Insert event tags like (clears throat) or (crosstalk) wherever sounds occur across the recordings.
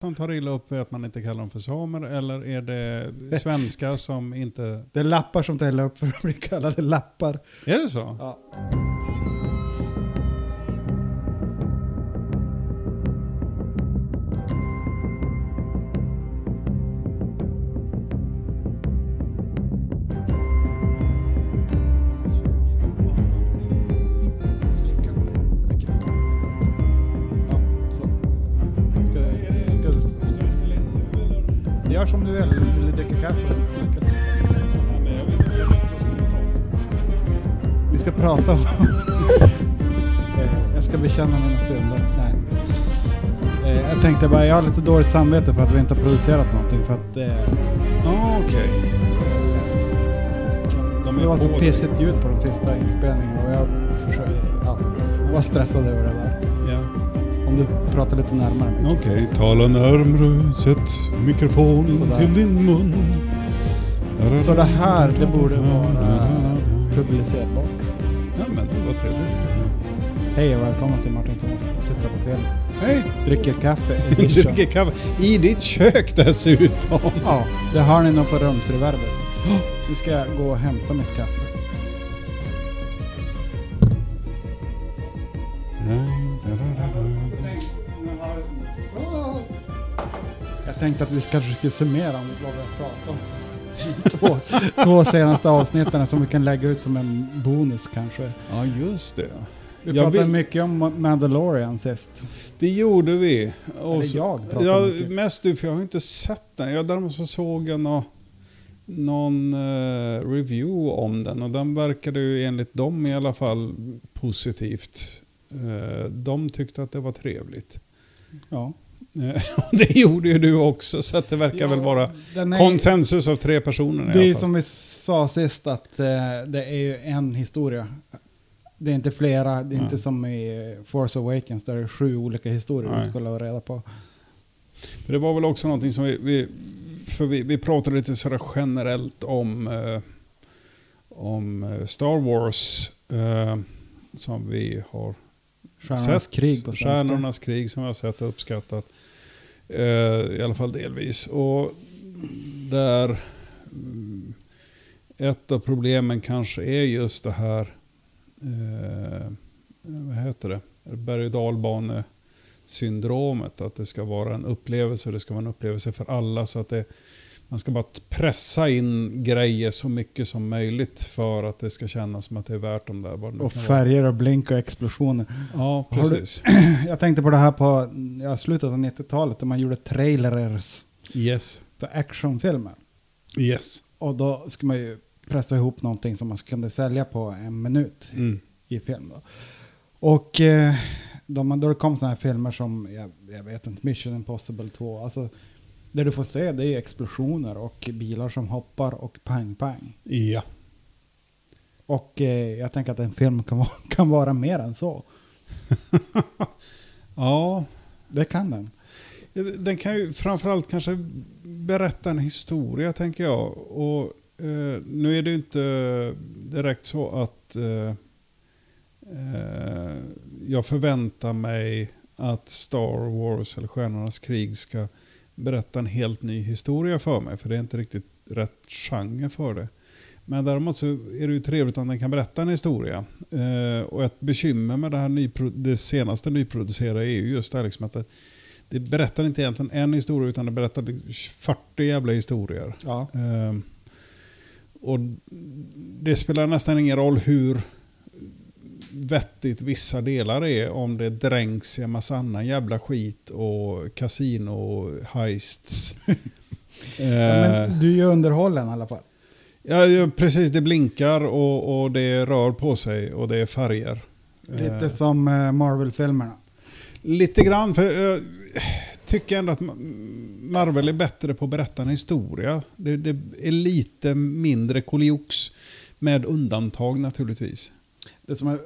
som tar illa upp för att man inte kallar dem för samer eller är det (laughs) svenskar som inte... Det är lappar som tar upp för att bli kallade lappar. Är det så? Ja. Bekänna mina synder. Nej. Eh, Jag tänkte bara, jag har lite dåligt samvete för att vi inte har producerat någonting. För att eh, Ja, okej. De det var så på- pissigt ljud på den sista inspelningen och jag, försökte, ja, jag var stressad över det där. Ja. Om du pratar lite närmare. Micke. Okej, tala närmre, sätt mikrofonen Sådär. till din mun. Så det här, det borde vara publicerbart. Hej och välkommen till Martin Thomas. Titta på film. Hej! Dricker kaffe Du (laughs) edition. dricker kaffe i ditt kök dessutom. Ja, det har ni nog på rumsreverbet. Nu ska jag gå och hämta mitt kaffe. Jag tänkte att vi kanske skulle summera om vad vi har pratat om. (laughs) Två, två senaste avsnitten som vi kan lägga ut som en bonus kanske. Ja, just det. Vi Jag pratade vill- mycket om Mandalorian sist. Det gjorde vi. Och Eller jag pratade Ja, mycket. mest du, för jag har inte sett den. Jag däremot så såg jag nå, någon eh, review om den och den verkade ju enligt dem i alla fall positivt. Eh, de tyckte att det var trevligt. Ja. Eh, (laughs) det gjorde ju du också, så det verkar väl vara är- konsensus av tre personer Det är som vi sa sist att eh, det är ju en historia. Det är inte flera, det är inte som i Force Awakens där det är sju olika historier vi skulle ha reda på. För det var väl också någonting som vi, vi för vi, vi pratade lite sådär generellt om, eh, om eh, Star Wars eh, som vi har Stjärnornas sett. krig på svenska. Stjärnornas krig som vi har sett och uppskattat. Eh, I alla fall delvis. Och där mm, ett av problemen kanske är just det här, eh, vad heter det, berg och dalbane syndromet. Att det ska vara en upplevelse, det ska vara en upplevelse för alla. så att det, Man ska bara pressa in grejer så mycket som möjligt för att det ska kännas som att det är värt de där. vad Och färger och blink och explosioner. Ja, Har du- precis. (clears throat) Jag tänkte på det här på ja, slutet av 90-talet då man gjorde trailers Yes. för actionfilmer. Yes. Och då skulle man ju pressa ihop någonting som man kunde sälja på en minut Mm. i film. Då. Och eh, de, då det kom sådana här filmer som, jag, jag vet inte, Mission Impossible 2. Alltså, det du får se det är explosioner och bilar som hoppar och pang-pang. Ja. Och eh, jag tänker att en film kan vara, (laughs) kan vara mer än så. (laughs) Ja, Det kan den. den kan ju framförallt kanske berätta en historia tänker jag. Och eh, nu är det inte direkt så att eh, eh, jag förväntar mig att Star Wars eller Stjärnornas krig ska berätta en helt ny historia för mig. För det är inte riktigt rätt genre för det. Men däremot så är det ju trevligt om den kan berätta en historia. Eh, och ett bekymmer med det här nypro- det senaste nyproducerade är ju just det här liksom att det, det berättar inte egentligen en historia utan det berättar 40 jävla historier. Ja. Ehm, och det spelar nästan ingen roll hur vettigt vissa delar är om det dränks i en massa annan jävla skit och kasino heists. (laughs) Ja, Ehm, men du är ju underhållen i alla fall. ja, ja, precis. Det blinkar och, och det rör på sig och det är färger. Lite Ehm, som eh, Marvel-filmerna. Lite grann, för jag tycker ändå att Marvel är bättre på att berätta en historia. Det, det är lite mindre koliox, med undantag naturligtvis. Det som är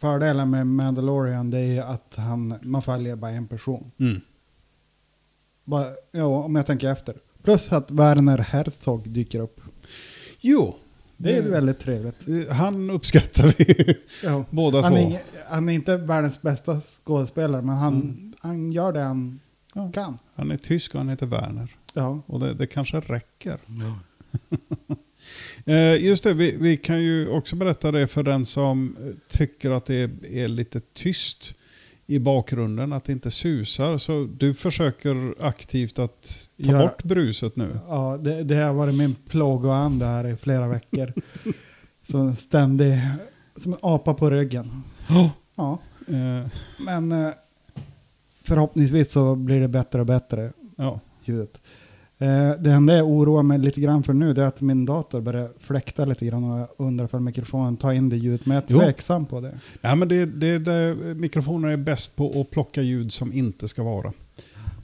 fördelen med Mandalorian det är att han, man följer bara en person. Mm. Bara, ja, om jag tänker efter. Plus att Werner Herzog dyker upp. Jo, Det är Mm. väldigt trevligt. han uppskattar vi Ja. (laughs) båda Han, två. är, han är inte världens bästa skådespelare, men han, Mm. han gör det han Ja. kan. Han är tysk och han heter Werner. Ja. Och det, det kanske räcker. (laughs) Eh, just det, vi, vi kan ju också berätta det för den som eh, tycker att det är, är lite tyst i bakgrunden, att det inte susar. Så du försöker aktivt att ta Ja. bort bruset nu. Ja, det, det har varit min plågoande här i flera veckor. (laughs) Så en ständig, som en apa på ryggen. Ja, Eh, men eh, förhoppningsvis så blir det bättre och bättre ja. ljudet. Eh, det enda jag oroar mig lite grann för nu det är att min dator börjar fläkta lite grann och jag undrar för mikrofonen tar in det ljudet. Men jag är tveksam på det. Nej, men det, det, det, mikrofoner är bäst på att plocka ljud som inte ska vara.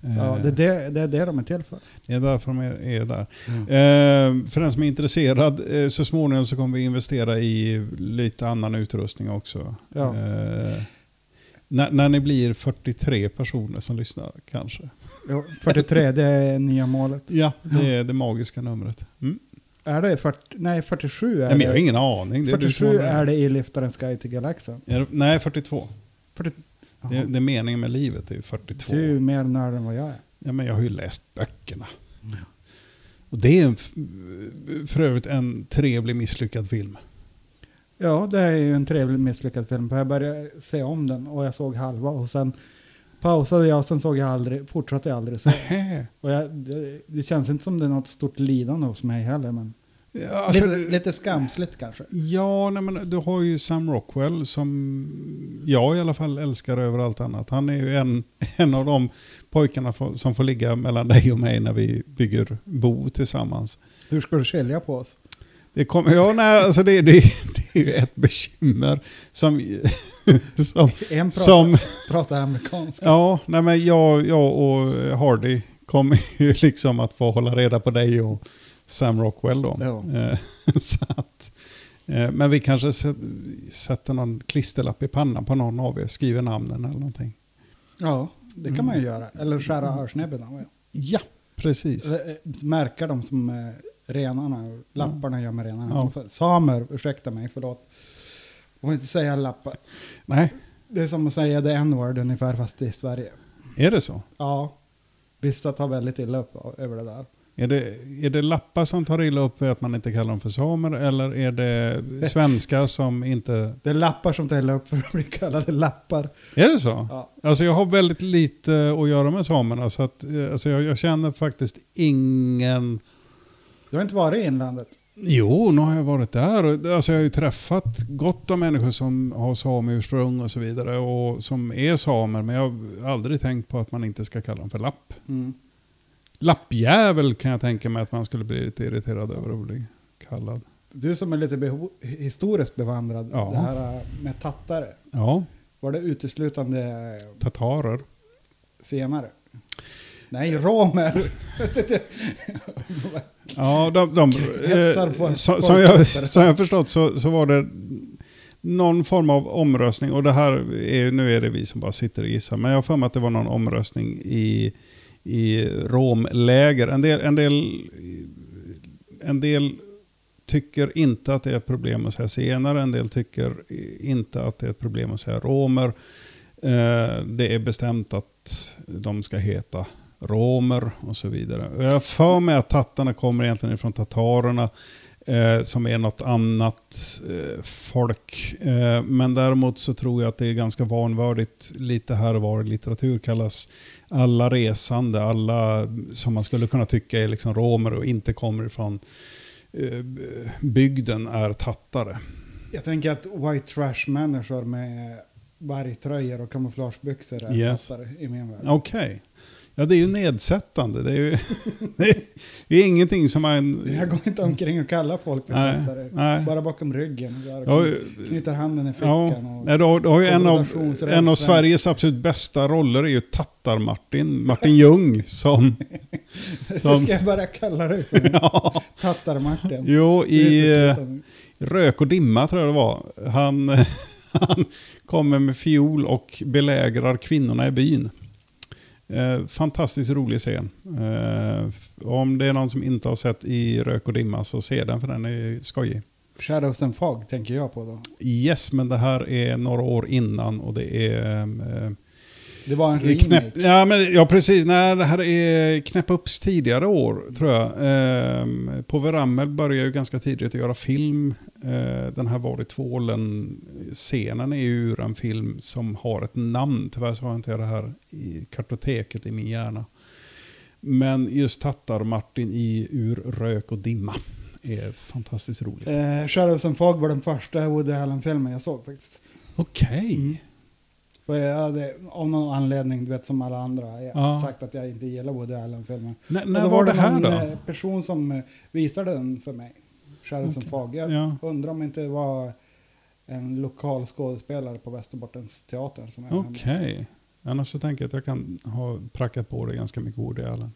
Eh, Ja, det, är det, det är det de är till för. Det är därför de är, är där. Eh, för den som är intresserad, eh, så småningom så kommer vi investera i lite annan utrustning också. Ja. När, när ni blir 43 personer som lyssnar kanske. Jo, 43, det är nya målet. Ja, det är det magiska numret. Mm. Är det 40, nej 47 är Nej, men jag har det. ingen aning. Det är du som 47 har är det i Liftaren Sky till Galaxen. Är det- Nej, 42. 40, Det, det är meningen med livet, det är 42. Du är mer nörd än vad jag är. Ja, men jag har ju läst böckerna. Och det är en, för övrigt en trevlig misslyckad film. Ja, det är ju en trevlig misslyckad film. Jag började se om den och jag såg halva och sen pausade jag och sen såg jag aldrig, fortsatte jag aldrig se. (laughs) Och jag, det, det känns inte som det är något stort lidande hos mig heller. Men Ja, alltså, lite, lite skamsligt kanske. Ja, nej, men du har ju Sam Rockwell som jag i alla fall älskar över allt annat. Han är ju en, (laughs) en av de pojkarna som får ligga mellan dig och mig när vi bygger bo tillsammans. Hur ska du skilja på oss? Det, kommer, ja, nej, alltså det, det, det är ju ett bekymmer som... som, En pratar, som pratar amerikanska. ja, nej, men jag, jag och Hardy kommer ju liksom att få hålla reda på dig och Sam Rockwell då. Ja. Eh, Så att, eh, men vi kanske sä- sätter någon klisterlapp i pannan på någon av er, skriver namnen eller någonting. Ja, det kan man ju göra. Eller skära örsnäbben av. Ja, precis. Eh, Märka dem som renarna, lapparna gör med renarna. Ja. Samer, ursäkta mig, förlåt. Jag får inte säga lappar. Nej, Det är som att säga the n-word ungefär fast i Sverige. är det så? Ja, vissa tar väldigt illa upp över det där. Är det, är det lappar som tar illa upp för att man inte kallar dem för samer eller är det (laughs) svenskar som inte... Det är lappar som tar illa upp för att bli kallade lappar. Är det så? Ja. Alltså jag har väldigt lite att göra med samerna så att eh, alltså jag, jag känner faktiskt ingen... Du har inte varit i inlandet? Jo, nu har jag varit där. Alltså jag har ju träffat gott om människor som har sameursprung och så vidare och som är samer men jag har aldrig tänkt på att man inte ska kalla dem för lapp. Mm. Lappjävel kan jag tänka mig att man skulle bli lite irriterad över att bli kallad. Du som är lite beho- historiskt bevandrad, Ja. det här eh, med tattare. Ja, Var det uteslutande tatarer. senare? Nej, romer. Ja, de, de, eh, som, jag, som jag förstått så, så var det någon form av omröstning. Och det här är, nu är det vi som bara sitter och gissar. Men jag har för mig att det var någon omröstning i, i romläger. En del, en, del, en del tycker inte att det är ett problem att säga senare. En del tycker inte att det är ett problem att säga romer. Eh, det är bestämt att de ska heta romer och så vidare. Jag har för mig att tattarna kommer egentligen ifrån tatarerna eh, som är något annat eh, folk. Eh, men däremot så tror jag att det är ganska vanvördigt lite här och var i litteratur kallas alla resande, alla som man skulle kunna tycka är liksom romer och inte kommer ifrån eh, bygden är tattare. Jag tänker att white trash-människor med vargtröjor och kamouflagebyxor är Yes. tattare i min värld. Okej. Ja, det är ju nedsättande. Det är ju (laughs) det är, ingenting som man... Jag går inte omkring och kallar folk för Nej, tattare. nej. Bara bakom ryggen. Ja, knyter handen i Ja, fickan. Nej, du har, du har ju en av, en av. Sveriges absolut bästa roller är ju Tattar-Martin, Martin Ljung som... (laughs) Som ska jag bara kalla dig för (laughs) ja, Tattar-Martin. jo, i eh. Rök och dimma tror jag det var. Han, han kommer med fiol och belägrar kvinnorna i byn. Eh, fantastiskt rolig scen. Eh, om det är någon som inte har sett i Rök och dimma så se den för den är skojig. Shadows and Fog tänker jag på då. Yes, men det här är några år innan och det är... Eh, Det var en är knäpp, remake. ja, men, ja, precis. Nej, det här är Knäpp upps tidigare år, tror jag. Ehm, Pove Ramel började ju ganska tidigt att göra film. Ehm, den här Var i tvålen-scenen är ju ur en film som har ett namn. Tyvärr så har jag inte det här i kartoteket i min hjärna. Men just Tattar-Martin i Ur rök och dimma är fantastiskt roligt. Eh, Shadows and Fog var den första Woody Allen-filmen jag såg faktiskt. Okej. För jag hade av någon anledning, du vet som alla andra, jag Ja. sagt att jag inte gillar Woody Allen-filmer. När, Och när då var det här någon då? eh, person som eh, visade den för mig. Shadows and Fog. Jag Ja. undrar om inte det var en lokal skådespelare på Västerbottens teater som jag Okej. Annars så tänker jag att jag kan ha prackat på det ganska mycket i Allen.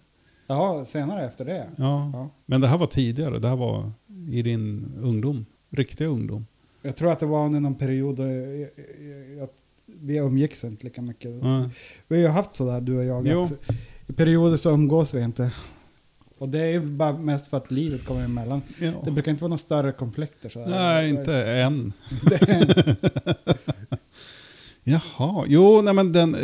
Ja, senare efter det. Ja. Ja. Men det här var tidigare. Det här var i din ungdom. Riktiga ungdom. Jag tror att det var under någon period då jag, jag, jag, vi umgicks inte lika mycket. Ja. Vi har ju haft sådär du och jag. Att I perioder så umgås vi inte. Och det är ju bara mest för att livet kommer emellan. Det Ja. brukar inte vara några större konflikter. Sådär. Nej, inte än. (laughs) (laughs) Jaha, jo, nej men den... Eh,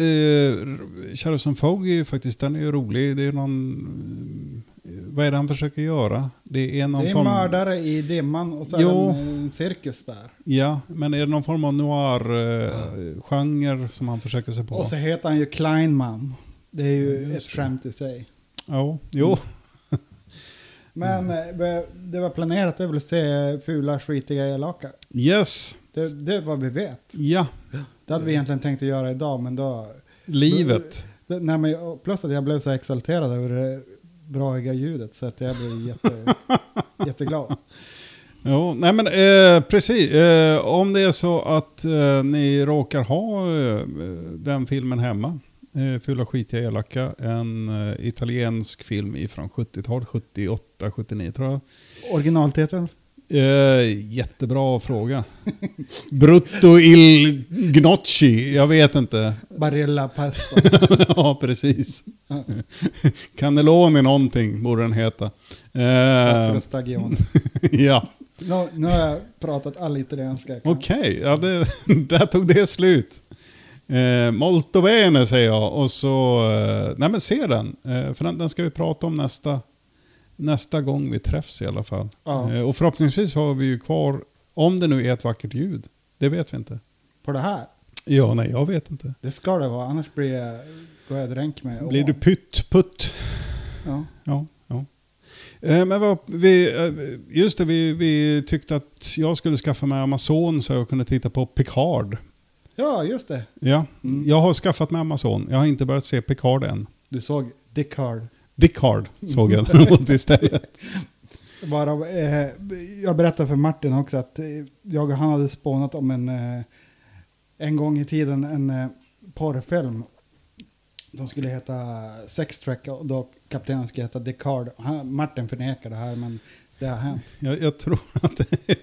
Charleston Fogg är ju faktiskt, den är ju rolig. Det är någon... eh, Vad är det han försöker göra? Det är någon Det är form... mördare i dimman och så är Jo. det en, cirkus där. Ja, men är det någon form av noir-genre som han försöker sig på? Och så heter han ju Kleinman. Det är ju Ja, ett just det. skämt i sig. Ja, jo. Men eh, det var planerat att jag ville se fula, skitiga, elaka. Yes. Det, det är vad vi vet. Ja, Det hade vi egentligen tänkt att göra idag, men då... livet. Det, nej, men, plus att jag blev så exalterad över det braiga ljudet så att jag blev jätte, (laughs) jätteglad. Jo, nej men eh, precis. Eh, om det är så att eh, ni råkar ha eh, den filmen hemma, eh, Fula skitiga elaka, en eh, italiensk film ifrån 70-talet, 78, 79 tror jag. Originaltiteln? Eh, jättebra fråga. Brutto il gnocchi, jag vet inte. Barilla Pesto. (laughs) ja, precis. Cannelloni någonting borde den heta. Stagioni. (laughs) ja. Nu, nu har jag pratat all italienska. Okej, ja, det, (laughs) där tog det slut. Eh, molto bene säger jag och så... Eh, nej men se den. Eh, för den, den ska vi prata om nästa, nästa gång vi träffs i alla fall. Ja. Eh, och förhoppningsvis har vi ju kvar, om det nu är ett vackert ljud. Det vet vi inte. På det här. Ja, nej jag vet inte. Det ska det vara, annars blir jag, går jag dränk med Blir du pytt, putt? Ja. Ja, ja. Eh, Men vad, vi, eh, just det, vi, vi tyckte att jag skulle skaffa mig Amazon så jag kunde titta på Picard. ja, just det. Ja, Mm. jag har skaffat mig Amazon. Jag har inte börjat se Picard än. Du såg Dick Hard. Såg jag (laughs) däremot istället. Bara, eh, jag berättade för Martin också att jag och han hade spånat om en, eh, en gång i tiden en eh, porrfilm som skulle heta Sex Track och då kaptenen skulle heta Dickard. Han, Martin förnekar det här men det har hänt. Jag, jag tror att det,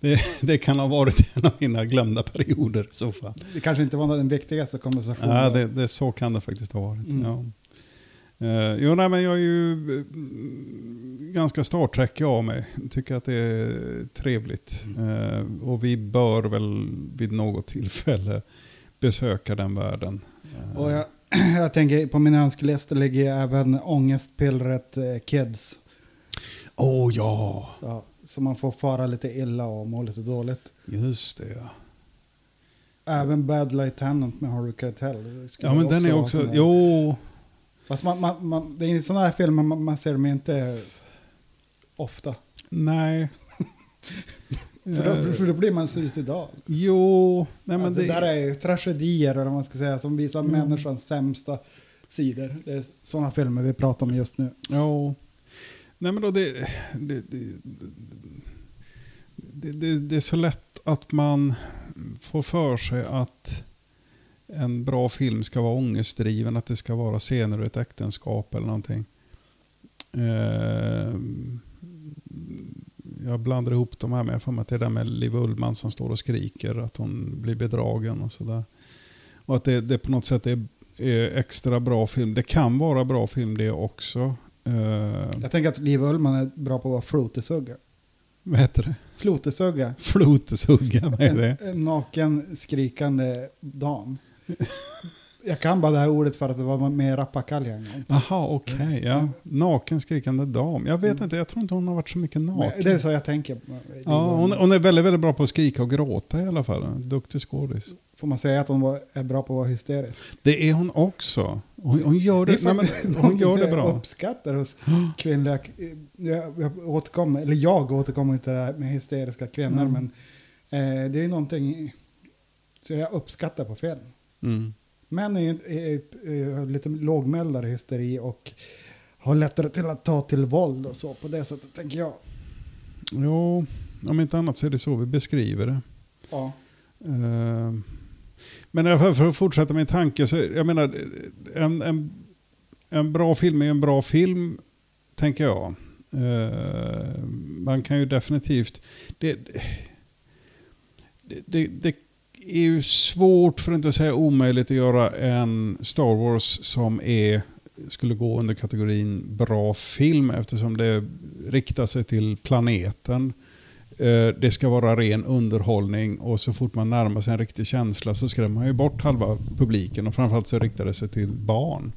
det, det kan ha varit en av mina glömda perioder i så fall. Det kanske inte var den viktigaste konversationen. Ja, det, det, så kan det faktiskt ha varit. Mm. Ja. Eh, jo, nej, men jag är ju mm, ganska Star Trek av mig. Tycker att det är trevligt. Eh, och vi bör väl vid något tillfälle besöka den världen. Eh, Och jag, (clears throat) jag tänker på min önskelista ligger även ångestpillret eh, Kids. Åh oh, ja, Ja, så man får fara lite illa och må lite dåligt. just det ja. Även Bad Lieutenant med Harry Keitel. Ja, men den är också... Jo, Fast man, man, man, det är sådana här filmer man, man ser dem inte ofta. nej. (laughs) För då, Eh, för då blir man suicidal. Jo, nej men det, det... där är ju tragedier eller vad man ska säga som visar Mm. människans sämsta sidor. Det är sådana filmer vi pratar om just nu. Ja. Nej men då det, det, det, det, det är så lätt att man får för sig att en bra film ska vara ångestdriven, att det ska vara scener ur ett äktenskap eller någonting. Eh, jag blandar ihop de här med, jag får mig att det är det där med Liv Ullman som står och skriker att hon blir bedragen och sådär. Och att det, det på något sätt är, är extra bra film. Det kan vara bra film det också. Eh, Jag tänker att Liv Ullman är bra på att vara flotesugga. vad heter det? Flotesugga. Flotesugga, vad är det? En, en naken skrikande dam. Jag kan bara det här ordet för att det var med Rappakalja en gång. Jaha, okej. ja. Naken skrikande dam. Jag vet inte, jag tror inte hon har varit så mycket naken. Men Det är så jag tänker. Ja, hon, hon är väldigt, väldigt bra på att skrika och gråta i alla fall. Duktig skådis. Får man säga att hon var, är bra på att vara hysterisk? Det är hon också. Hon, hon gör det, nej, men, hon gör det Jag bra. uppskattar hos kvinnliga... Jag, jag, återkommer, eller jag återkommer inte det här med hysteriska kvinnor, Mm. men eh, det är någonting som jag uppskattar på film. Mm. Män är, är, är, har lite lågmäldare hysteri och har lättare till att ta till våld och så. På det sättet tänker jag. Jo, om inte annat så är det så vi beskriver det. Ja. Eh, Men för att fortsätta min tanke så, jag menar, en, en, en bra film är en bra film, tänker jag. Eh, Man kan ju definitivt... Det, det, det, det är ju svårt, för att inte säga omöjligt, att göra en Star Wars som är skulle gå under kategorin bra film eftersom det riktar sig till planeten. Eh, det ska vara ren underhållning och så fort man närmar sig en riktig känsla så skrämmer man ju bort halva publiken och framförallt så riktar det sig till barn.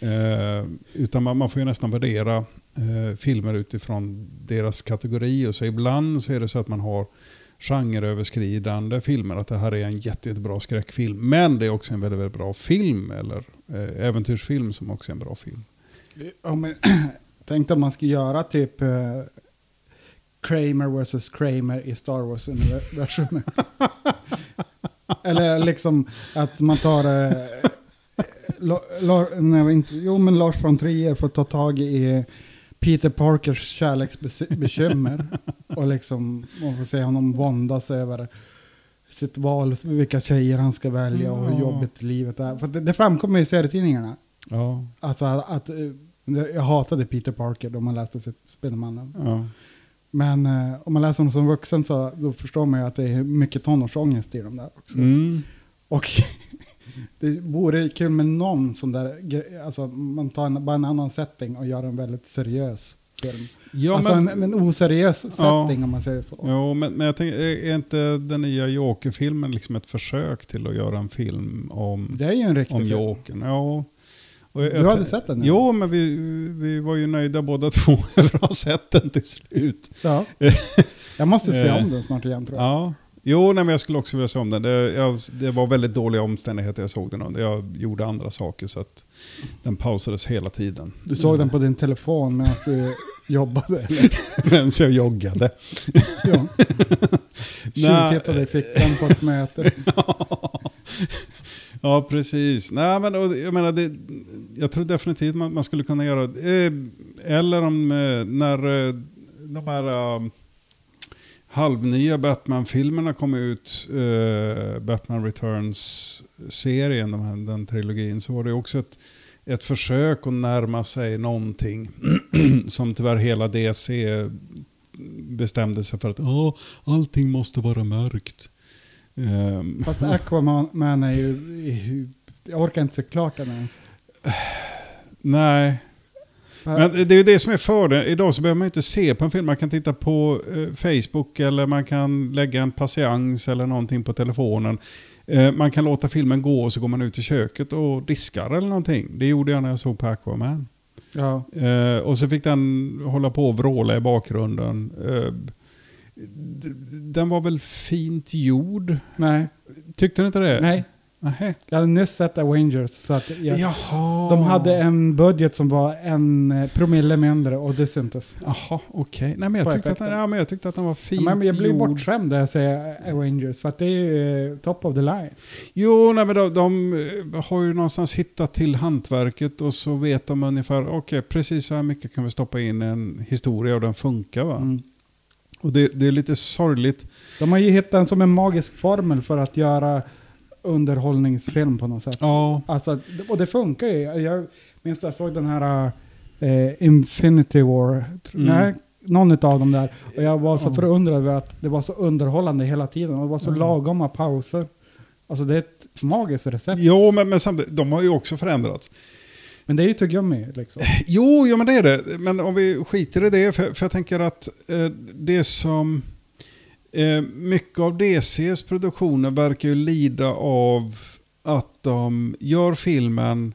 Eh, utan man, får ju nästan värdera eh, filmer utifrån deras kategori och så ibland så är det så att man har genreöverskridande filmer. Att det här är en jätte, jättebra skräckfilm. Men det är också en väldigt, väldigt bra film eller eh, äventyrsfilm som också är en bra film. Ja, men, tänk om (clears throat) man skulle göra typ eh, Kramer vs. Kramer i Star Wars-universumet. (laughs) Eller liksom att man tar... Eh, eh La, La, nej, inte, jo, men Lars von Trier får ta tag i Peter Parkers kärleksbekymmer. och liksom, man får se honom våndas över sitt val, vilka tjejer han ska välja och hur jobbigt livet är. För det, det framkommer i serietidningarna. Ja, Alltså att, eh, jag hatade Peter Parker då man läste Spindelmannen. ja. Men eh, om man läser honom som vuxen så då förstår man ju att det är mycket tonårsångest i de där också. Mm. Och det vore kul med någon sån där, alltså man tar en, bara en annan setting och gör en väldigt seriös film. Ja, alltså men, en, en oseriös Ja. setting om man säger så. Jo, men, men jag tänker, är inte den nya Joker-filmen liksom ett försök till att göra en film om, Det är ju en riktig om film. Jokern? Ja. Jag- Du hade sett den, eller? Jo, men vi, vi var ju nöjda båda (laughs) två över att ha sett den till slut. Ja. (laughs) Jag måste se Eh, om den snart igen tror jag. Ja. Jo, nej, men jag skulle också vilja se om den. Det, jag, det var väldigt dåliga omständigheter jag såg den under. Jag gjorde andra saker så att den pausades hela tiden. Du såg den på din telefon medan du (laughs) jobbade? Medan jag joggade. Ja. (laughs) Tjuvtittade i fickan på ett möte. (laughs) Ja, precis. Nej, men, och, jag, menar, det, jag tror definitivt man, man skulle kunna göra eh, Eller om eh, när eh, de här eh, halvnya Batman-filmerna kom ut, eh, Batman Returns-serien, de här, den trilogin, så var det också ett, ett försök att närma sig någonting (clears throat) som tyvärr hela DC bestämde sig för att "Åh, allting måste vara mörkt. Ehm, Fast Aquaman är ju... Jag orkar inte se klart den ens. Nej, men det är ju det som är fördelen. Idag så behöver man inte se på en film. Man kan titta på eh, Facebook eller man kan lägga en patiens eller någonting på telefonen. Eh, man kan låta filmen gå och så går man ut i köket och diskar eller någonting. Det gjorde jag när jag såg på Aquaman. Ja. Eh, och så fick den hålla på och vråla i bakgrunden. Den var väl fint gjord? Nej. Tyckte du inte det? Nej. Nähä. Jag hade nyss sett Avengers så att jag, Jaha. de hade en budget som var en eh, promille mindre och det syntes. Jaha, okej. Nej, men jag tyckte, att den, ja, men jag tyckte att den var fint Men jag blir bortskämd när jag säger Avengers för att det är ju eh, top of the line. Jo, nej, men de, de eh, har ju någonstans hittat till hantverket och så vet de ungefär, okej, precis så här mycket kan vi stoppa in i en historia och den funkar. Va? Mm. Och det, det är lite sorgligt. De har ju hittat en som en magisk formel för att göra underhållningsfilm på något sätt. Ja, Alltså, och det funkar ju. Jag minns att jag såg den här eh, Infinity War. Mm. Nej, någon av dem där. Och jag var så Ja. förundrad över att det var så underhållande hela tiden. Och det var så Ja. lagoma pauser. Alltså det är ett magiskt recept. jo, men, men samtidigt, de har ju också förändrats. Men det är ju tuggummi liksom. Jo, ja, men det är det. Men om vi skiter i det, för, för jag tänker att eh, det som... Eh, mycket av DCs produktioner verkar ju lida av att de gör filmen,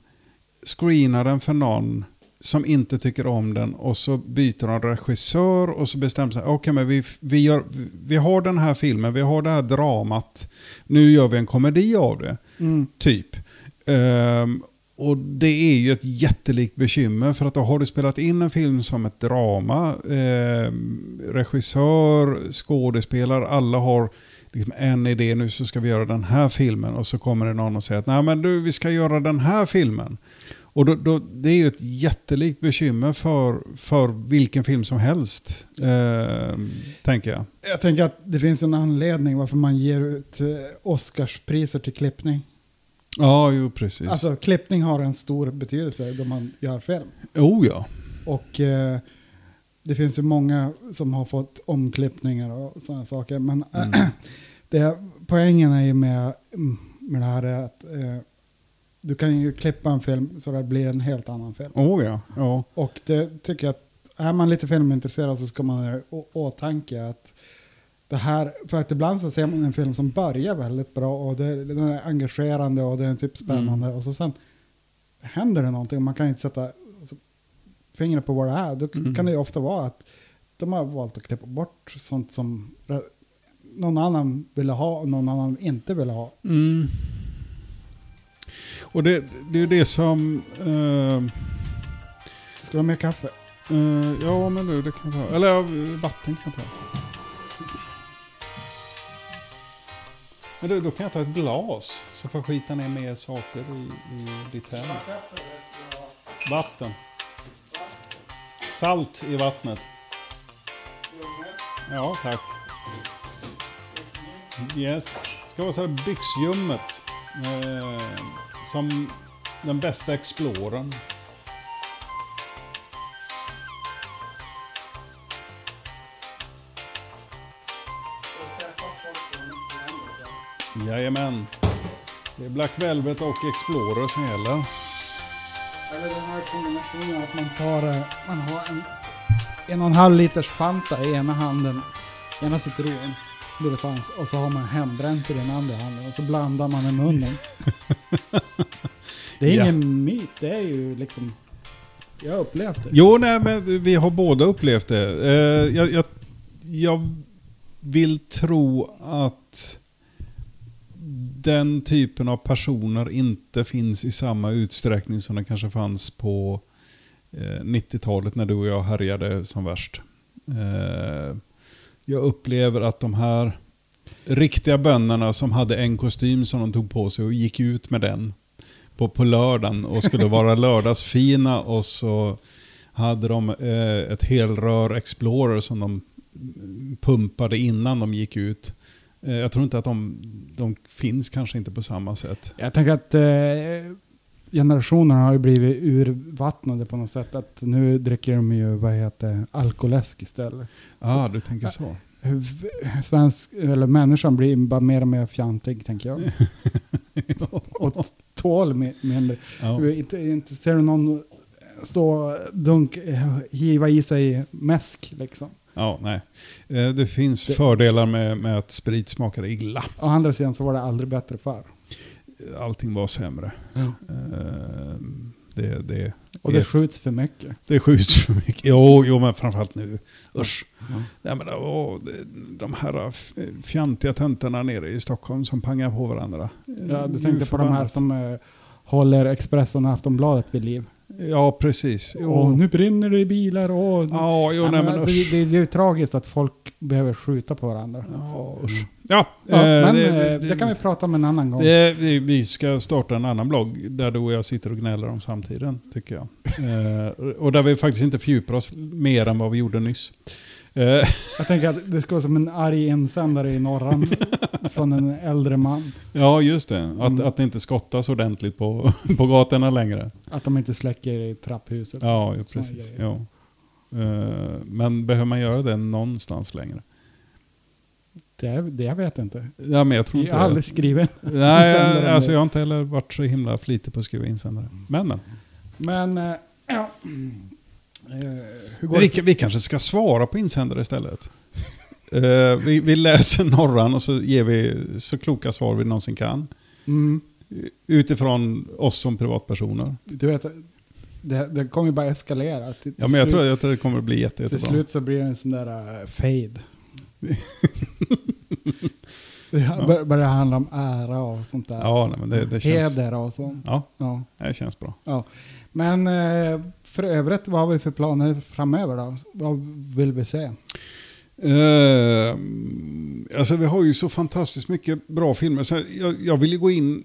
screenar den för någon som inte tycker om den och så byter de regissör och så bestämmer sig, okej okay, men vi, vi, gör, vi har den här filmen, vi har det här dramat, nu gör vi en komedi av det. Mm. Typ. Ehm, och det är ju ett jättelikt bekymmer för att då har du spelat in en film som ett drama. eh, regissör, skådespelare, alla har liksom en idé, nu så ska vi göra den här filmen. Och så kommer det någon och säger att Nej, men du, vi ska göra den här filmen. Och då, då, det är ju ett jättelikt bekymmer för, för vilken film som helst, eh, tänker jag. Jag tänker att det finns en anledning varför man ger ut eh, Oscarspriser till klippning. Ja, jo precis. Alltså klippning har en stor betydelse då man gör film. oh ja. Och eh, det finns ju många som har fått omklippningar och sådana saker. Men Mm. (clears throat) det, poängen är ju med, med det här är att eh, du kan ju klippa en film så det blir en helt annan film. Oh ja. ja. Och det tycker jag att är man lite filmintresserad så ska man ha i åtanke att det här, för att ibland så ser man en film som börjar väldigt bra och det, den är engagerande och den är typ spännande och så sen händer det någonting och man kan inte sätta alltså, fingret på vad det är. Då Mm. kan det ju ofta vara att de har valt att klippa bort sånt som någon annan ville ha och någon annan inte ville ha. Mm. Och det, det är det som... eh, Ska du ha mer kaffe? eh, ja, men du, det kan jag ta. Eller vatten kan jag ta. Men du, då kan jag ta ett glas. Så får jag skita ner mer saker i, i ditt hem. Vatten. Salt i vattnet. Ja, tack. Yes. Ska vara så här byxljummet. Eh, som den bästa exploren. Jajamän. Det är Black Velvet och Explorer som gäller. Eller den här kombinationen att man tar, eh, man har en en och en halv liters Fanta i ena handen, ena citron, det det fanns, och så har man hembränt i den andra handen och så blandar man i munnen. (laughs) Det är Ja. ingen myt, det är ju liksom, jag har upplevt det. Jo, nej, men vi har båda upplevt det. Eh, jag, jag, jag vill tro att den typen av personer inte finns i samma utsträckning som det kanske fanns på eh, 90-talet när du och jag härjade som värst. Eh, jag upplever att de här riktiga bönderna som hade en kostym som de tog på sig och gick ut med den på, på lördagen och skulle vara (laughs) lördagsfina och så hade de eh, ett helrör Explorer som de pumpade innan de gick ut. Eh, jag tror inte att de, de finns kanske inte på samma sätt. Jag tänker att eh, generationerna har ju blivit urvattnade på något sätt. Att nu dricker de ju, vad heter alkoläsk istället. ah, du tänker så. Hur- Svensk, eller människan blir bara mer och mer fjantig, tänker jag. (laughs) och tål mi- mindre. Ja. Inte, inte ser du någon stå och dunk, hiva i sig mäsk liksom. Ja, nej. Eh, det finns Det- fördelar med, med att sprit smakar illa. Å andra sidan så var det aldrig bättre förr. Allting var sämre. Eh, det, det, Och det vet- skjuts för mycket. Det skjuts för mycket. Jo, jo men framförallt nu. Usch. Ja. Nej, men, åh, de här f- fjantiga töntarna nere i Stockholm som pangar på varandra. Ja, du tänkte på de här som eh, håller Expressen och Aftonbladet vid liv. Ja, precis. Jo. Åh, nu brinner det i bilar. Åh, Ja, jo, nej, men alltså, det, det är ju tragiskt att folk behöver skjuta på varandra. Ja, usch. Ja, Ja, eh, men det, eh, det, kan vi prata om en annan gång. det, vi, vi ska starta en annan blogg där du och jag sitter och gnäller om samtiden, tycker jag. (laughs) Eh, och där vi faktiskt inte fördjupar oss mer än vad vi gjorde nyss. Eh, (laughs) Jag tänker att det ska vara som en arg insändare i norran (laughs) från en äldre man. ja, just det. Att, Mm. att det inte skottas ordentligt på, (laughs) på gatorna längre. Att de inte släcker i trapphuset. Ja, ja precis. Ja. Eh, Men behöver man göra det någonstans längre? Det, det jag vet inte. Ja, men jag tror Jag inte har det. aldrig skrivit. Nej, jag, alltså jag har inte heller varit så himla flitig på att skriva insändare. Men, men. Men, eh, ja. Eh, Vi, vi kanske ska svara på insändare istället. (laughs) Eh, vi, vi läser norran och så ger vi så kloka svar vi någonsin kan. Mm. Utifrån oss som privatpersoner. Du vet, det, det kommer ju bara eskalera. Till, Ja, men jag slut, tror, jag tror det kommer bli jätte, till jättebra. slut så blir det en sån där uh, fade. (laughs) det Ja. bör- börjar handla om ära och sånt där. Ja, nej, men det, det känns... Heder och sånt. Ja, Ja. det känns bra. Ja. Men eh, för övrigt, vad har vi för planer framöver då? Vad vill vi se? Eh, alltså vi har ju så fantastiskt mycket bra filmer. Så jag, jag vill ju gå in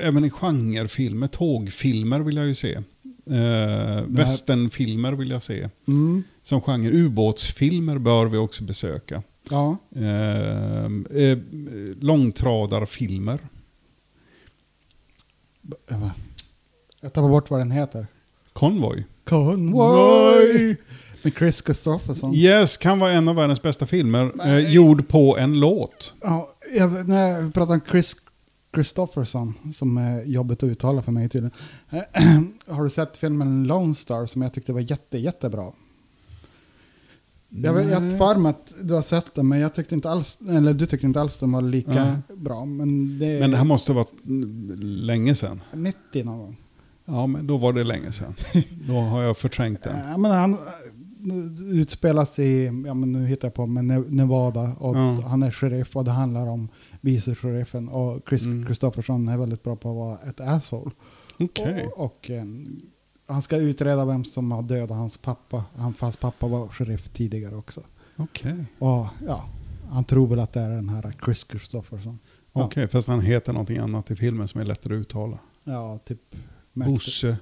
eh, även i genrefilmer. Tågfilmer vill jag ju se. Uh, Westernfilmer vill jag se. Mm. Som genre. Ubåtsfilmer bör vi också besöka. Ja. Eh, eh, långtradarfilmer. Jag tar bort vad den heter. Konvoj. Convoy! Med Chris Christopherson. Yes, kan vara en av världens bästa filmer. Eh, gjord på en låt. Ja, jag, när jag pratar om Chris Christopherson, som är jobbigt att uttala för mig tydligen. (clears throat) har du sett filmen Lone Star som jag tyckte var jätte, jättebra? Jag, har för mig att du har sett den, men jag tyckte inte alls, eller du tyckte inte alls den var lika Nej. bra. Men det, Men det här måste ha varit länge sedan. 90 någon gång. Ja, men då var det länge sedan. (laughs) Då har jag förträngt den. Ja, men han eh, utspelas i, ja men nu hittar jag på, men Ne- Nevada och Ja. han är sheriff och det handlar om vice sheriffen och Chris Mm. Christopherson är väldigt bra på att vara ett asshole. Okej. Och, och eh, han ska utreda vem som har dödat hans pappa. Han, fast pappa var sheriff tidigare också. Okej. Och ja, han tror väl att det är den här Chris Christopherson. Ja. Okej, fast han heter någonting annat i filmen som är lättare att uttala. Ja, typ Bosse.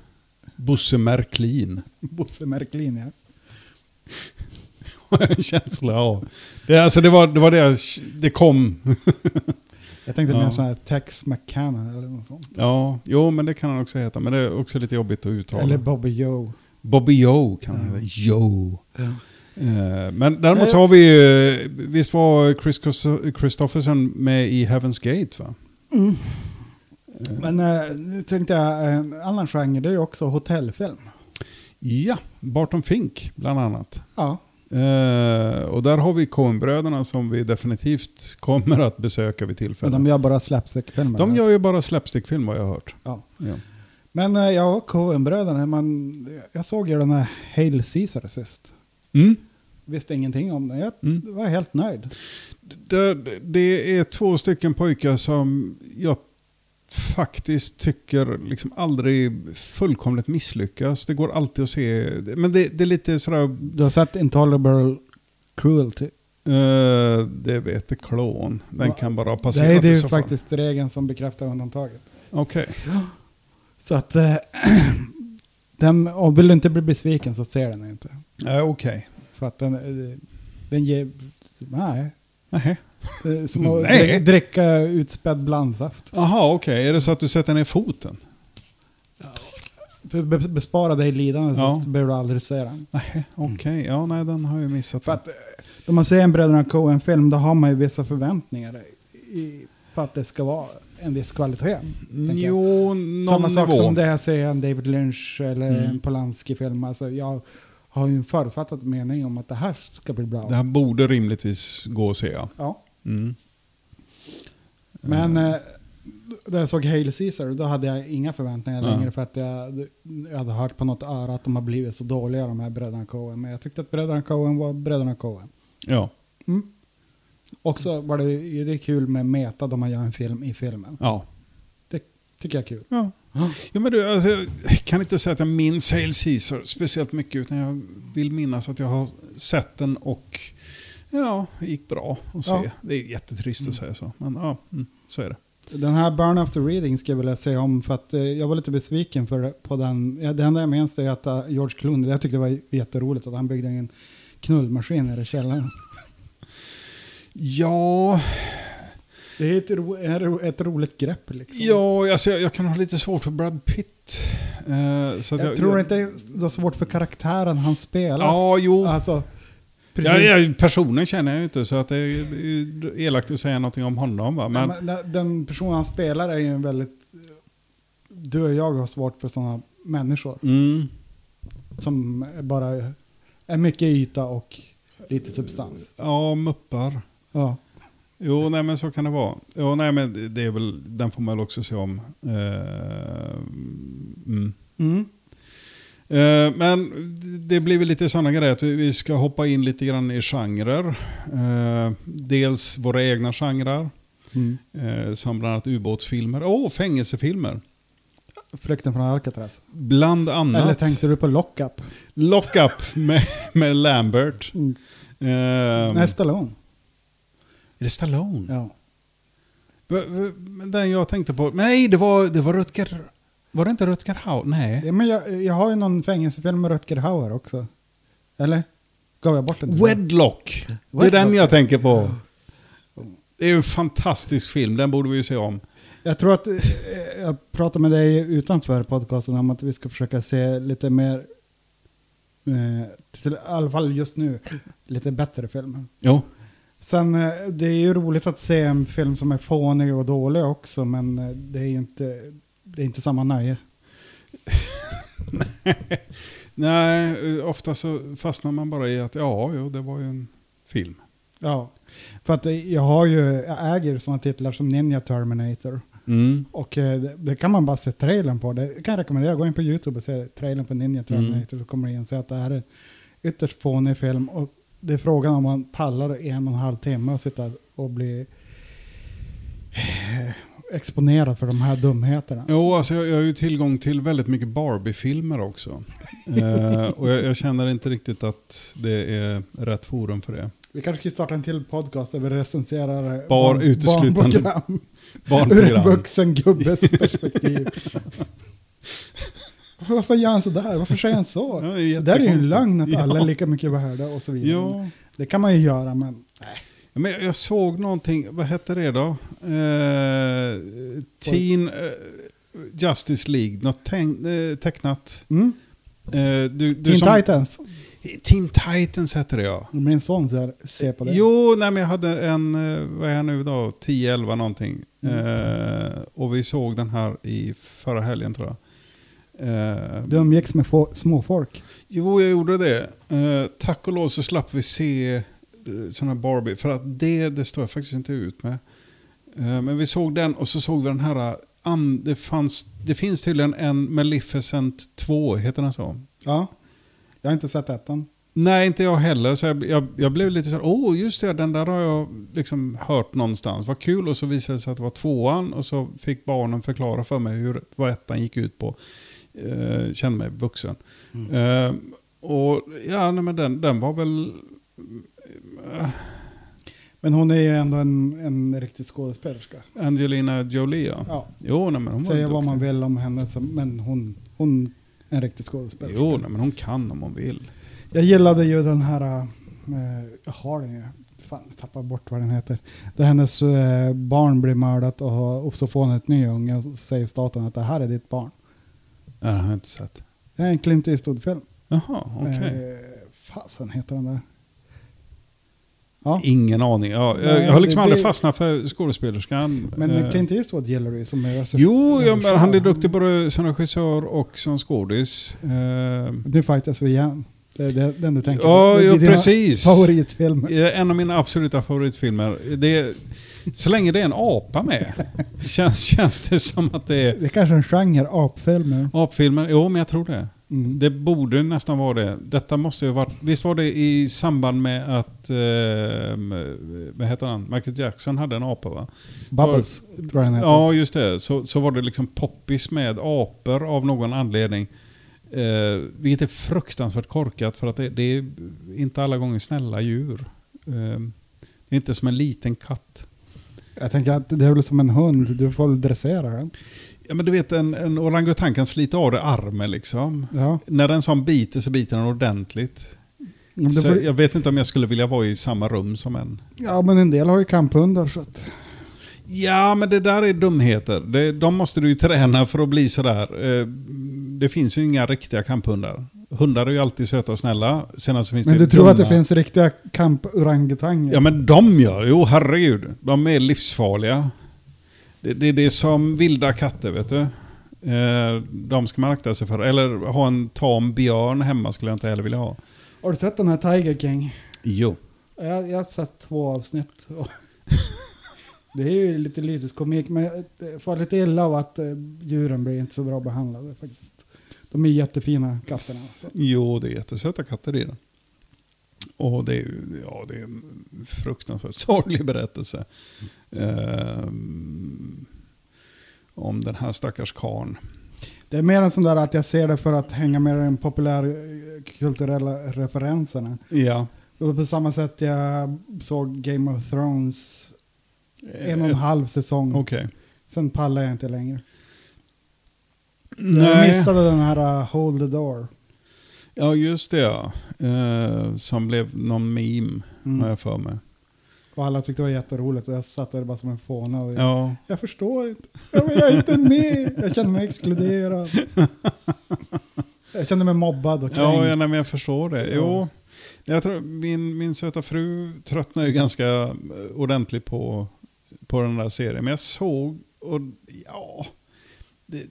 Bosse Märklin. (laughs) Bosse Märklin, ja. Har jag en känsla av. Det, alltså det, var, det var det det kom. Jag tänkte Ja. mer sån här Tex McCann eller något sånt. Ja, jo men det kan han också heta. Men det är också lite jobbigt att uttala. Eller Bobby Joe. Bobby Joe kan han Ja. heta. Joe. Ja. Eh, Men däremot så har vi ju, visst var Chris Christo- Christopherson med i Heaven's Gate va? Mm. Men eh, nu tänkte jag, en annan genre, det är ju också hotellfilm. Ja, Barton Fink bland annat. Ja. Eh, och där har vi Coen-bröderna som vi definitivt kommer att besöka vid Men tillfälle. de gör bara slapstick-filmer. De gör ju bara slapstickfilm vad jag har hört. Ja. Ja. Men eh, ja, Coen-bröderna, man, jag såg ju den här Hail Caesar sist. Mm. Visste ingenting om den. Jag Mm. var helt nöjd. Det, det är två stycken pojkar som jag faktiskt tycker liksom aldrig fullkomligt misslyckas. Det går alltid att se. Men det, det är lite sådär... Du har sett Intolerable Cruelty? eh, det vet klon. Den Va? kan bara Det passerat är, det är ju faktiskt regeln som bekräftar undantaget. Okej. Så att... Eh, (clears throat) den, och vill du inte bli besviken så ser den inte. Ja, Okej. För att den, den ger... Nej. Nähä. Är Som att Nej. dri- dricka utspädd blandsaft. Jaha, okej. Är det så att du sätter ner foten? För att be- bespara dig lidande Ja. så behöver du aldrig se den. Nej, okej. Ja, nej, den har jag missat. För att eh, när man ser en Bröderna Coen-film då har man ju vissa förväntningar i, på att det ska vara en viss kvalitet. tänker jag. jo, någon Samma sak nivå. som det här ser en David Lynch eller Mm. en Polanski-film. Alltså jag har ju en förutfattad mening om att det här ska bli bra. Det här borde rimligtvis gå att se. Ja. Ja. Mm. Men eh, när jag såg Hail Caesar då hade jag inga förväntningar Ja. längre för att jag, jag hade hört på något öra att de har blivit så dåliga de här bröderna Coen. Men jag tyckte att bröderna Coen var bröderna Coen. Ja. Mm. Också var det, det är kul med meta då man gör en film i filmen. Ja. Tycker jag är kul. Ja. Ja, men du, alltså, jag kan inte säga att jag minns Hail Caesar speciellt mycket, utan jag vill minnas att jag har sett den och ja, det gick bra att se. Ja. Det är jättetrist att säga så, men ja, mm, så är det. Den här Burn After Reading skulle jag vilja säga om för att eh, jag var lite besviken för, på den. Det enda jag minns är att eh, George Clooney, jag tyckte det var jätteroligt att han byggde en knullmaskin nere i källaren. (laughs) Ja, Det är ett, ro, ett ro- ett roligt grepp liksom. ja alltså, jag, jag kan ha lite svårt för Brad Pitt. Eh, så att jag, tror inte det är svårt för karaktären han spelar. Ja, jo. Alltså. Ja, ja, personen känner jag ju inte, så att det är elakt att säga någonting om honom. Va? Men, Men, den- person han spelar är ju en väldigt... Du och jag har svårt för sådana människor mm, som bara är mycket yta och lite substans. ja, muppar. Ja. Jo, nej men så kan det vara. Jo, nej men det är väl, den får man väl också se om. Eh, mm. Mm. Eh, Men det blir väl lite sådana grejer att vi- ska hoppa in lite grann i genrer. Eh, Dels våra egna genrer, Mm. eh, som bland annat ubåtsfilmer och fängelsefilmer. Flykten från Alcatraz. Bland annat Eller tänkte du på Lockup? Lockup med, med Lambert. Mm. Eh, Nej, Stallone. Är det Stallone? Ja. Men Den jag tänkte på, nej det var, det var Rutger, var det inte Rutger Hauer? Nej. Ja, men jag, jag har ju någon fängelsefilm med Rutger Hauer också. Eller? Gav jag bort den? Wedlock. Det är den jag tänker på. Det är ju en fantastisk film, den borde vi ju se om. Jag tror att eh, jag pratade med dig utanför podcasten om att vi ska försöka se lite mer, eh, till, i alla fall just nu, lite bättre filmer. Jo. Sen, eh, det är ju roligt att se en film som är fånig och dålig också, men det är ju inte, det är inte samma nöje. (laughs) Nej, ofta så fastnar man bara i att ja, jo, det var ju en film. Ja, för att eh, jag har ju, jag äger sådana titlar som Ninja Terminator. Mm. Och eh, det, det kan man bara se trailern på. Det kan jag rekommendera. Gå in på YouTube och se trailern på Ninja Terminator. Så kommer du inse att det här är en ytterst fånig film. Och det är frågan om man pallar en och en halv timme och sitta och bli eh, exponerad för de här dumheterna. Jo, alltså jag, jag har ju tillgång till väldigt mycket Barbie-filmer också. (laughs) eh, och jag, jag känner inte riktigt att det är rätt forum för det. Vi kanske ska starta en till podcast där vi recenserar Bar- barn- uteslutande barnprogram. Ur en Barnprogram. (laughs) vuxen gubbes perspektiv. (laughs) Varför gör han sådär? Varför säger han så? Ja, det är det där är ju en lögn att alla är lika mycket värda och så vidare. Ja, Det kan man ju göra, men Ja, Men jag- jag såg någonting, vad hette det då? Eh, Teen eh, Justice League, något tänk, eh, tecknat. mm. Eh, du, du Teen som- Titans. Teen Titans hette det ja. Min son ser, ser på det. Jo, nej, men jag hade en, eh, vad är jag nu då, 10-11 någonting. Mm. Eh, och vi såg den här i förra helgen tror jag. Eh, Du umgicks med småfolk. Jo, jag gjorde det. Eh, tack och lov så slapp vi se sådana Barbie. För att det, det står jag faktiskt inte ut med. Eh, men vi såg den och så såg vi den här... eh, det, fanns, det finns tydligen en Maleficent 2, heter den så? Ja. Jag har inte sett ettan. Nej, inte jag heller. Så jag, jag, jag blev lite så här, åh oh, just det, den där har jag liksom hört någonstans. Vad kul. Och så visade det sig att det var tvåan och så fick barnen förklara för mig hur, vad ettan gick ut på. Eh, kände mig vuxen. Mm. Eh, och ja, nej, men den, den var väl... Men hon är ju ändå en, en riktig skådespelerska. Angelina Jolie, ja. Ja. Jo, nej, men hon Säga vad man vill om henne, så, men hon, hon är en riktig skådespelerska. Jo, nej, men hon kan om hon vill. Jag gillade ju den här, eh, jag har den ju, fan jag tappar bort vad den heter. Där hennes eh, barn blir mördat och, och så får hon ett ny unge och så säger staten att det här är ditt barn. Ja, det har jag inte sett. Det är en Clint Eastwood-film. Jaha, okej. Eh, fasen heter den där. Ja, Ingen aning. Ja, jag, jag har liksom det- aldrig det- fastnat för skådespelerskan. men Eh, Clint Eastwood gillar du som är Jo, ja, men han är duktig både som regissör och som skådis. Eh, Nu fightas vi igen. Det är det, den du tänker Ja, på. Det är precis. Favoritfilmer. En av mina absoluta favoritfilmer. Det är, så länge det är en apa med. (laughs) Känns, känns det som att det är Det är kanske en genre, apfilmer. apfilmer. Jo, men jag tror det. Mm. Det borde nästan vara det. Detta måste ju varit... Visst var det i samband med att... Eh, vad heter han? Michael Jackson hade en apa va? Bubbles, tror jag heter. Ja, just det. Så, så var det liksom poppis med apor av någon anledning. Eh, vilket är fruktansvärt korkat för att det, det är inte alla gånger snälla djur. Eh, det är inte som en liten katt. Jag tänker att det är väl som en hund, du får väl dressera den. Ja, men du vet, en, en orangutang kan slita av dig armen liksom. Ja. När den som biter så biter den ordentligt. Men det Så får, jag vet inte om jag skulle vilja vara i samma rum som en. ja, men en del har ju kamphundar så att... Ja, men det där är dumheter. Det, de måste du ju träna för att bli sådär. Eh, Det finns ju inga riktiga kamphundar. Hundar är ju alltid söta och snälla. Sen så finns Men det du tror att det dumma- finns riktiga kamporangutanger? Ja, men de gör Jo, herregud. De är livsfarliga. Det, det är det som vilda katter, vet du. Eh, De ska man akta sig för. Eller ha en tam björn hemma skulle jag inte heller vilja ha. Har du sett den här Tiger King? Jo. Jag, jag har sett två avsnitt. (laughs) Det är ju lite lite komik, men jag får lite illa av att eh, djuren blir inte så bra behandlade faktiskt. De är jättefina katterna. Så. Jo, det är jättesöta katter i den. Och det är ja, det är en fruktansvärt (laughs) sorglig berättelse. Ehm, om den här stackars karn. Det är mer en sån där att jag ser det för att hänga med i de populärkulturella referenserna. Ja. Och på samma sätt jag såg Game of Thrones en och en halv säsong. Okej. Sen pallar jag inte längre. Jag Nej. missade den här uh, Hold the Door. Ja, just det ja. Eh, som blev någon meme, har Mm. jag för mig. Och alla tyckte det var jätteroligt och jag satt där bara som en fåna. Och jag, Ja. jag förstår inte. Ja, men jag är inte med. Jag känner mig exkluderad. Jag kände mig mobbad och kränkt. Ja, ja men jag förstår det. Jo, jag tror, min, min söta fru tröttnade ju ganska eh, ordentligt på, på den där serien. Men jag såg, och ja... Det,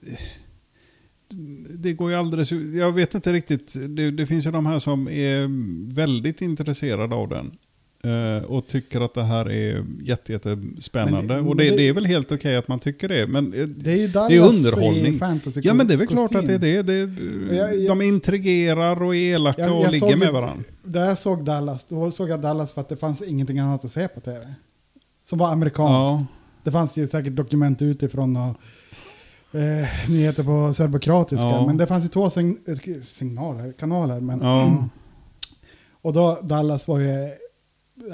det går ju alldeles... Jag vet inte riktigt. Det, det finns ju de här som är väldigt intresserade av den. eh, Och tycker att det här är jätte, jättespännande. Men det- och det, det- är väl helt okej att man tycker det. Men eh, Det är ju Dallas Det är underhållning. Ja men det är väl klart att det är det. Jag- jag- de intrigerar och är elaka Jag- och ligger med varandra. Där jag såg Dallas, då såg jag Dallas för att det fanns ingenting annat att se på tv. Som var amerikanskt. Ja, Det fanns ju säkert dokument utifrån och eh, nyheter på serbokratiska. Ja. Men det fanns ju två sign signaler, kanaler. Men, ja, (clears throat) och då Dallas var ju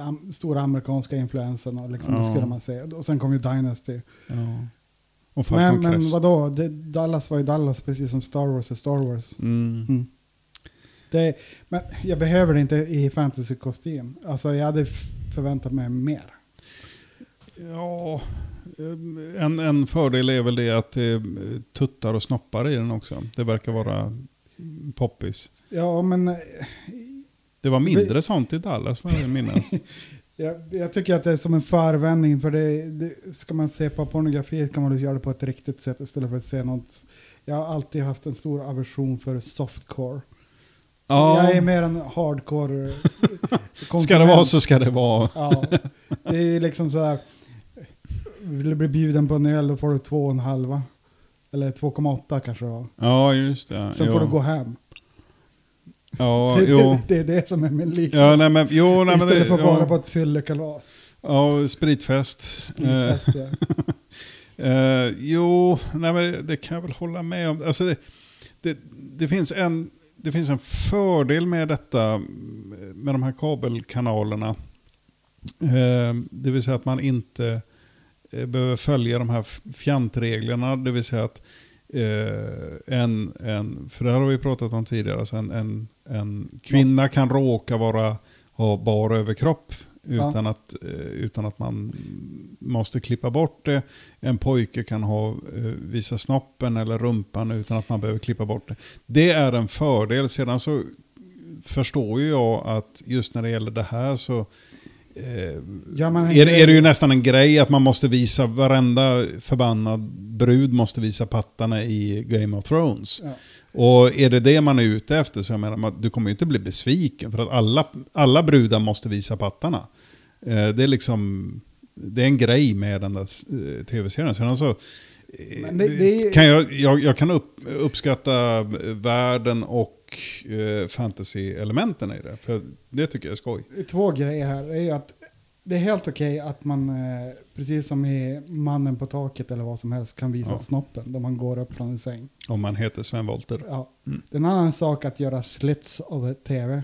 am, stora amerikanska influensen och liksom, det Ja. skulle man se. Och sen kom ju Dynasty. ja. Och Men, men Crest. vadå, det, Dallas var ju Dallas precis som Star Wars är Star Wars. Mm. Mm. Det, men jag behöver det inte i fantasy-kostym. Alltså jag hade förväntat mig mer. Ja, en, en fördel är väl det att det är tuttar och snoppar i den också. Det verkar vara poppis. Ja, men eh, Det var mindre sånt i Dallas vad jag minns. (laughs) jag, jag tycker att det är som en förvändning. För det, det, ska man se på pornografi kan man göra det på ett riktigt sätt istället för att se något. Jag har alltid haft en stor aversion för softcore. Jag är Ja, mer en hardcore eh, (laughs) ska det vara så ska det vara. Ja, det är liksom så här. Vill du bli bjuden på en öl då får du två och en halva. Eller 2,8 kanske det var. Ja, just det. Sen jo. får du gå hem. Ja, (laughs) det, jo. det, det är det som är min liknelse. Ja, nej men, jo, nej, Istället det, för bara ja, på ett fyllekalas. ja, spritfest. Spritfest, ja. (laughs) Eh, jo, nej, men det kan jag väl hålla med om. Alltså det, det, det, finns en, det finns en fördel med detta, med de här kabelkanalerna. Eh, det vill säga att man inte behöver följa de här fjantreglerna. Det vill säga att eh, en, en, för det här har vi pratat om tidigare, alltså en, en, en kvinna kan råka vara, ha bar överkropp utan, att, eh, utan att man måste klippa bort det. En pojke kan ha, eh, visa snoppen eller rumpan utan att man behöver klippa bort det. Det är en fördel. Sedan så förstår ju jag att just när det gäller det här så eh, Ja, man- är, det- är det ju nästan en grej att man måste visa, varenda förbannad brud måste visa pattarna i Game of Thrones. Ja. Och är det det man är ute efter så jag menar, du kommer ju inte bli besviken för att alla, alla brudar måste visa pattarna. Eh, det är liksom, det är en grej med den där eh, tv-serien. Sen alltså, eh, det- det är- kan jag, jag, jag kan upp, uppskatta världen och eh, fantasy-elementen i det. För det tycker jag är skoj. Två grejer här. Det är ju att det är helt okej att man, eh, precis som i Mannen på taket eller vad som helst, kan visa Ja. snoppen då man går upp från en säng. Om man heter Sven Wollter. Ja. Mm. En annan sak att göra slits av tv.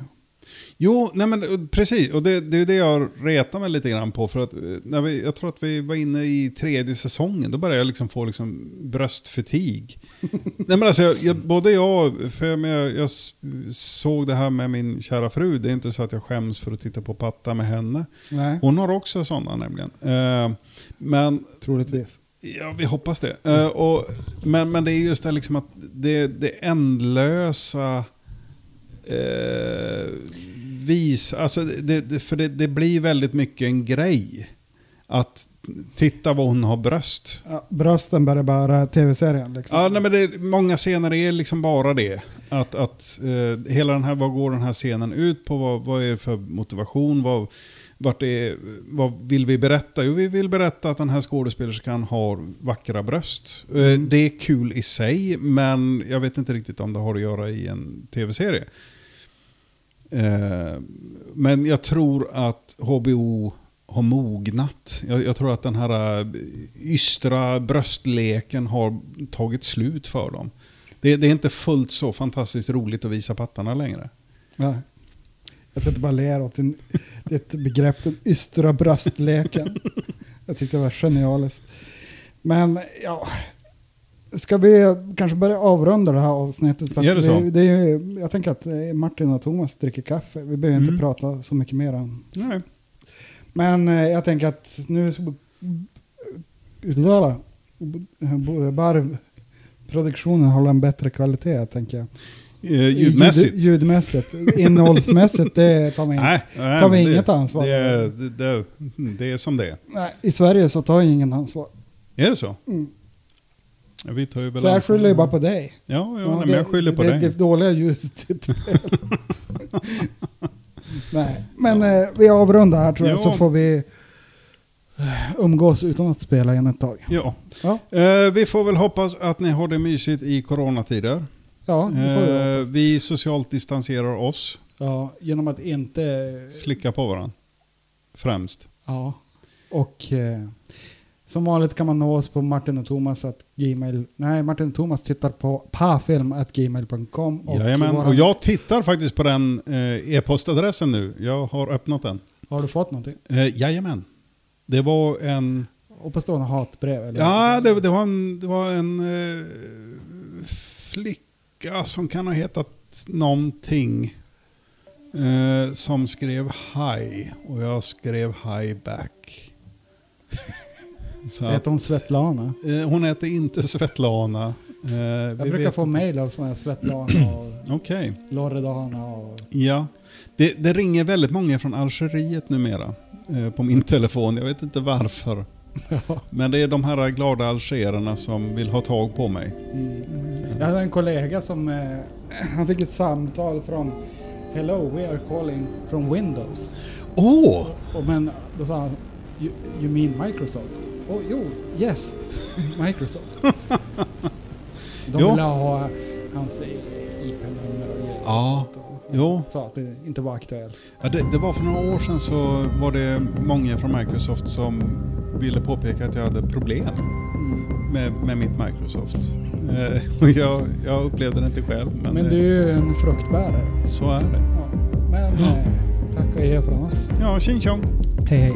Jo, nej men precis. Och det, det är det jag retar mig lite grann på. För att, eh, när vi, jag tror att vi var inne i tredje säsongen. Då började jag liksom få liksom (laughs) nej men alltså, jag, jag, både jag, för jag, jag, såg det här med min kära fru. Det är inte så att jag skäms för att titta på patta med henne. Nej, Hon har också sådana nämligen. Eh, men troligtvis. Ja, vi hoppas det. Eh, och, men, men det är just det liksom att det, det ändlösa eh, vis, alltså det, det, för det, det blir väldigt mycket en grej. Att titta vad hon har bröst. Ja, brösten börjar bara tv-serien liksom. Ja, nej, men det, många scener är liksom bara det. Att, att eh, hela den här, vad går den här scenen ut på? Vad, vad är det för motivation? Vad, vart är, vad vill vi berätta? Jo, vi vill berätta att den här skådespelerskan har vackra bröst. Eh, Mm. Det är kul i sig, men jag vet inte riktigt om det har att göra i en tv-serie. Eh, men jag tror att HBO har mognat. Jag, jag tror att den här eh, ystra bröstleken har tagit slut för dem. Det, det är inte fullt så fantastiskt roligt att visa pattarna längre. Nej. Jag sitter bara ler åt din, ditt begrepp, den ystra bröstleken. Jag tyckte det var genialiskt. Men ja, ska vi kanske börja avrunda det här avsnittet? För Är det så? vi- det är, ju- jag tänker att eh, Martin och Thomas dricker kaffe. Vi behöver inte Mm. prata så mycket mer än Nej. Men eh, jag tänker att nu så... Uttala. Bara produktionen håller en bättre kvalitet, tänker jag. Eh, ljudmässigt. Ljud, ljudmässigt. Innehållsmässigt, det tar vi inte. Nej, nej, tar vi det- inget ansvar. Det, är- det, det, är som det är. Nej, I Sverige så tar jag ingen ansvar. Är det så? Mm. Ja, Vi tar ju väl Så jag skyller ju bara på dig. Ja, ja, Ja, nej, men det- jag skyller på det, dig. Det dåliga ljudet. (laughs) Nej, men eh, vi avrundar här tror jag, Ja. så får vi eh, umgås utan att spela in ett tag. Ja. Ja, Eh, vi får väl hoppas att ni har det mysigt i coronatider. ja, det Eh, vi socialt distanserar oss. Ja, genom att inte... Slicka på varandra. Främst. Ja, och eh, som vanligt kan man nå oss på Martin och Thomas att gmail... Nej, Martin och Thomas tittar på pafilm at gmail.com. och Jajamän. våran- Och jag tittar faktiskt på den eh, e-postadressen nu. Jag har öppnat den. Har du fått någonting? Eh, jajamän. Det var en... Hoppas det var något hatbrev? Eller? Ja, det, det var en, det var en eh, flicka som kan ha hetat någonting. Eh, som skrev hi och jag skrev hi back. (laughs) Så Heter hon Svetlana? eh, hon heter inte Svetlana. Eh, Jag brukar få mejl av sådana här Svetlana och (clears throat) Okej. Loredana och... Ja. Det, det ringer väldigt många från Algeriet numera eh, på min telefon. Jag vet inte varför. (laughs) Ja. Men det är de här glada algererna som vill ha tag på mig. Mm. Jag hade en kollega som... Eh, (clears throat) han fick ett samtal från Hello, we are calling from Windows. Åh! Och men då sa han You, you mean Microsoft? Oh, jo, yes, (laughs) Microsoft. (laughs) De Jo. ville ha hans IP-nummer och grejer. Ja, och sånt. Och jo. Sa att det inte var aktuellt. Ja, det, det var för några år sedan så var det många från Microsoft som ville påpeka att jag hade problem Mm. med, med mitt Microsoft. Eh, jag, jag upplevde det inte själv, men, Men du är ju en fruktbärare. så är det. Ja. Men eh, tack och hej från oss. Ja, tjing tjong! Hej hej.